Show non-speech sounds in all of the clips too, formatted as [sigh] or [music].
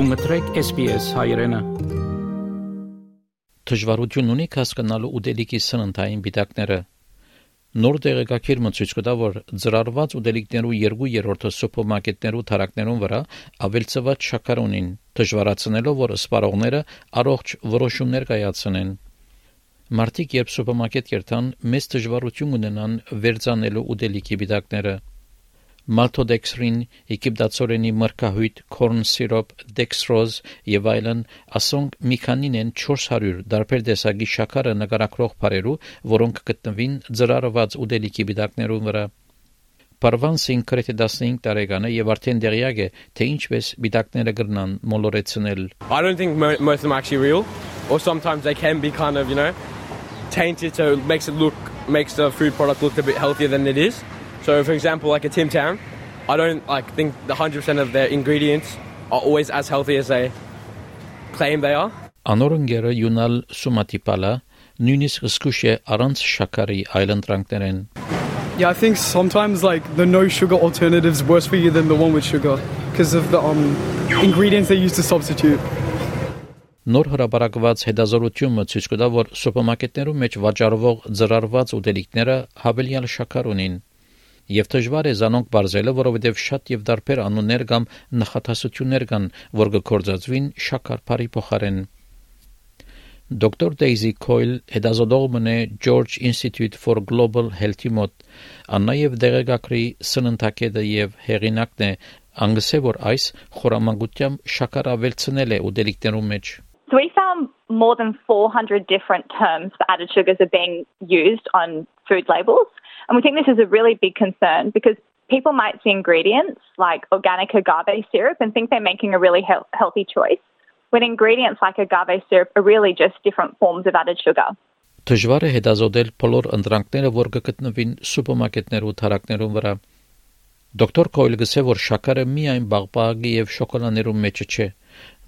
Դու մտրեք SPS հայրենը։ Դժվարություն ունի հասկանալու ուտելիքի սննդային բիտակները։ Նոր դեղեկագիրը ցույց կտա, որ ծրարված ուտելիքներու 2/3-ը սուպերմարկետներու թարակներուն վրա ավելցված շաքար ունին, դժվարացնելով որ սպառողները առողջ որոշումներ կայացնեն։ Մարտիկ երբ սուպերմարկետ երթան, մեծ դժվարություն ունենան վերցանելու ուտելիքի բիտակները maltodextrin, եգիպտացորենի մրգահույտ, corn syrup, dextrose եւ այլն, ասոնք մի քանին են 400 դարբեր տեսակի շաքարը նկարագրող բարերու, որոնք գտնվին ծրարված ուտելիքի բիդակներուն վրա։ Parvan-սին կրեթե 15 տարեկան է եւ արդեն դերյակ է, թե ինչպես բիդակները կրնան մոլորեցնել։ I don't think most of them are actually real, or sometimes they can be kind of, you know, tainted so it makes it look makes the food product look a bit healthier than it is. So, for example, like a Tim Tam, I don't like think the hundred percent of their ingredients are always as healthy as they claim they are. Անորընկերը յունալ սումատիպալա նույնիսկ զգուշ է առանց շաքարի այլընտրանքներեն։ Yeah, I think sometimes like the no sugar alternatives worse for you than the one with sugar because of the um ingredients they use to substitute. Նոր հրաբարակված հետազոտությունը ցույց կտա, որ սուպերմարկետներում մեջ վաճառվող ծրարված ուտելիքները հավելյալ շաքար ունին եւ դժվար է զանոնք բարձելը, որովհետեւ շատ եւ դարբեր անուններ կամ նախատասություններ կան, որ կկործածվին շաքարփարի փոխարեն։ Դոկտոր Դեյզի Քոյլ հետազոտողն է George Institute for Global Health-ի մոտ, աննայև դեղեկագրի սննդակետը եւ հեղինակն է, անգսե որ այս խորամանկությամբ շաքարավելցնել է ուտելիքներում մեջ։ So we found more than 400 different terms for added sugars are being used on food labels. And we think this is a really big concern because people might see ingredients like organic agave syrup and think they're making a really he- healthy choice, when ingredients like agave syrup are really just different forms of added sugar. Դժվար է հետազոտել բոլոր ընտրանքները, որ կգտնվին սուպերմարկետներու թարակներում վրա։ Դոկտոր Կոյլը գսե որ շաքարը միայն բաղբաղի եւ շոկոլաներու մեջ չէ,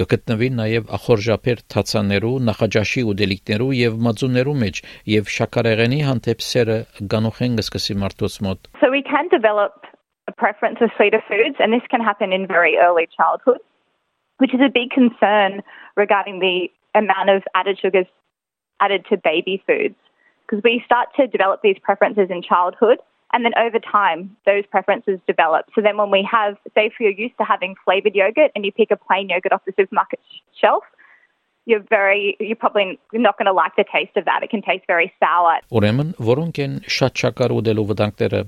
կգտնվի նաև ախորժապեր թացաներու, նախաճաշի ուտելիքներու եւ մածուներու մեջ եւ շաքարեղենի հանդեպ սերը գանոխեն կսկսի մարդոց մոտ։ So we can develop a preference for sweeter foods and this can happen in very early childhood, which is a big concern regarding the amount of added sugars added to baby foods because we start to develop these preferences in childhood And then over time, those preferences develop. So then when we have, say, if you're used to having flavored yogurt and you pick a plain yogurt off the supermarket shelf, you're very, you're probably not going to like the taste of that. It can taste very sour. Ուրեմն, որոնք են շատ շաքար ուտելու վտանգները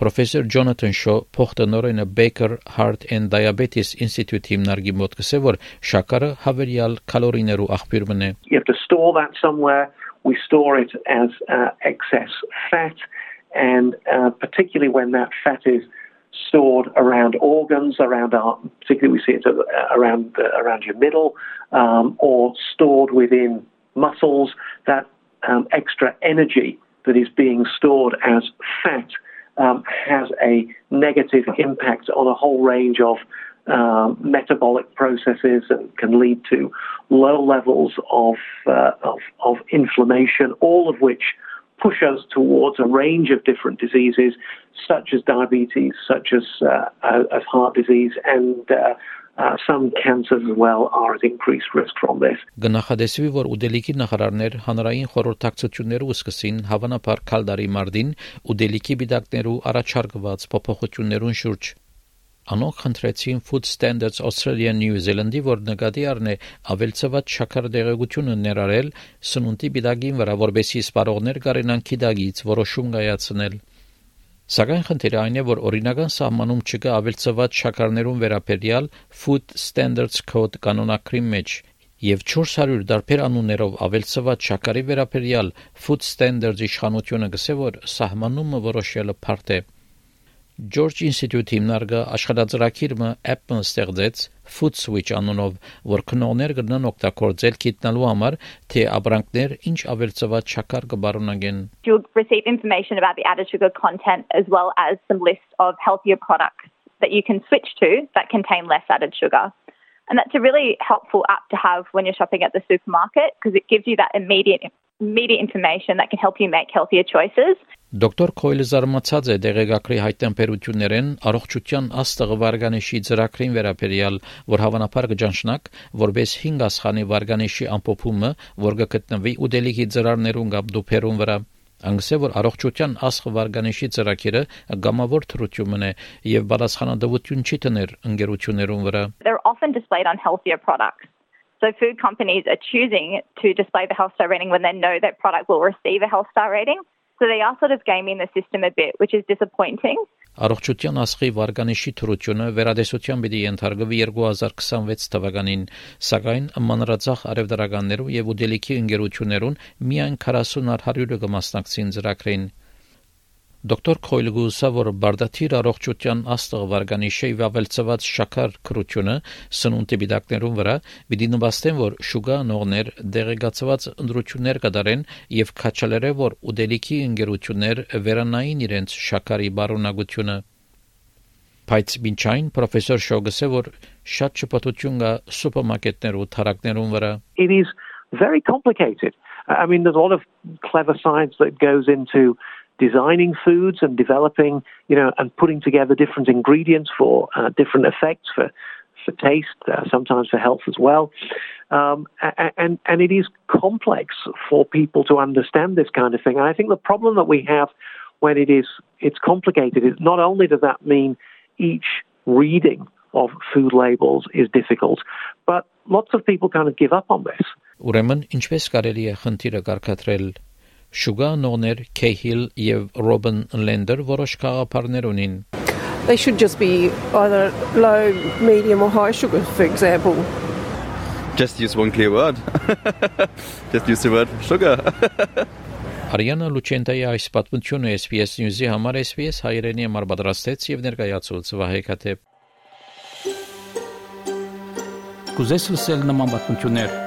Պրոֆեսոր Ջոնաթան Շո փոխտնօրենը Baker Heart and Diabetes Institute հիմնարկի մոտ կսե որ շաքարը հավերյալ կալորիներու աղբյուր մնե You have to store that somewhere. We store it as uh, excess fat and uh, particularly when that fat is stored around organs, around our, particularly we see it around uh, around your middle, um, or stored within muscles. That um, extra energy that is being stored as fat um, has a negative impact on a whole range of um, metabolic processes and can lead to low levels of, uh, of, of inflammation, all of which push us towards a range of different diseases, such as diabetes, such as, uh, as heart disease, and uh, uh, some cancers as well are at increased risk from this. Գնահատեսվի, որ ուդելիքի նախարարներ հանրային խորհրդակցությունները սկսին հավանաբար քալդարի մարտին ուդելիքի բիդակներու առաջարկված փոփոխություններուն շուրջ Անոնք խնդրեցին Food Standards Australia New Zealand-ի, որ նկատի առնե ավելցված շաքարդեղեցությունը ներառել սնունդի բիդագին վրա, որբեսի սպառողներ կարենան քիդագից որոշում կայացնել։ Սակայն խնդիրը այն է, որ օրինական սահմանում չկա ավելցված շաքարներուն վերաբերյալ Food Standards Code կանոնակրի մեջ, եւ 400 դարբեր անուններով ավելցված շաքարի վերաբերյալ Food Standards իշխանությունը գսե որ սահմանումը որոշելը բարդ է։ George Institute հիմնարկը աշխատածրակիրը app-ը ստեղծեց Food Switch անունով, որ քնողներ կգնան օգտագործել գիտնալու համար, թե ապրանքներ ինչ ավելցված շաքար կբարունագեն։ You'll receive information about the added sugar content as well as some lists of healthier products that you can switch to that contain less added sugar. And that's a really helpful app to have when you're shopping at the supermarket because it gives you that immediate media information that can help you make healthier choices. Դոկտոր Քոյլը զարմացած է դեղեկագրի հայտնաբերություններեն առողջության աստղը վարգանիշի ծրագրին վերաբերյալ, որ հավանաբար կճանչնակ, որբես 5 ասխանի վարգանիշի ամփոփումը, որ կգտնվի ուդելիքի ծրարներուն կամ դուփերուն վրա Անգսե որ առողջության ասխ վարգանիշի ծրագիրը գամավոր թրությունն է եւ բարձրանադվություն չի տներ ընկերություններուն վրա They're often displayed on healthier products. So food companies are choosing to display the health star rating when they know that product will receive a health star rating. So they are sort of gaming the system a bit, which is disappointing. Առողջության ասխի վարգանիշի թրությունը վերադեսության պիտի ենթարկվի 2026 թվականին, սակայն մանրածախ արևդարականներու եւ ուդելիքի ընկերություններուն միայն 40 100-ը կմասնակցին ծրագրին։ Դոկտոր Քոյլգուսը որ բարդաթիր առողջության աստղ վարգանիշի վավելցված շաքար քրությունը սնունդի բիդակներուն վրա պիտի նվաստեն որ շուգա նողներ դեղեկացված ընդրություններ կդարեն եւ քաչալերը որ ուդելիքի ընկերություններ վերանային իրենց շաքարի բարունակությունը Բայց մինչայն պրոֆեսոր Շոգսը որ շատ շփոթություն կա սուպերմարկետներու թարակներուն վրա It is very complicated. I mean, there's a lot of clever science that goes into designing foods and developing, you know, and putting together different ingredients for uh, different effects for for taste, uh, sometimes for health as well. Um, and and it is complex for people to understand this kind of thing. And I think the problem that we have when it is it's complicated is not only does that mean each reading of food labels is difficult, but lots of people kind of give up on this. Ուրեմն ինչպես կարելի է խնդիրը կարգադրել Շուգա նոներ Քեհիլ եւ Ռոբին Լենդեր որոշ խաղապարներ ունին։ They should just be either low, medium or high sugar, for example. Just use one clear word. [laughs] just use the word sugar. [laughs] Արիանա Լուչենտայի այս պատմությունը SPS News-ի համար SPS հայրենի համար պատրաստեց եւ ներկայացուց Վահե Քաթեփ։ Կուզես լսել նման պատմություններ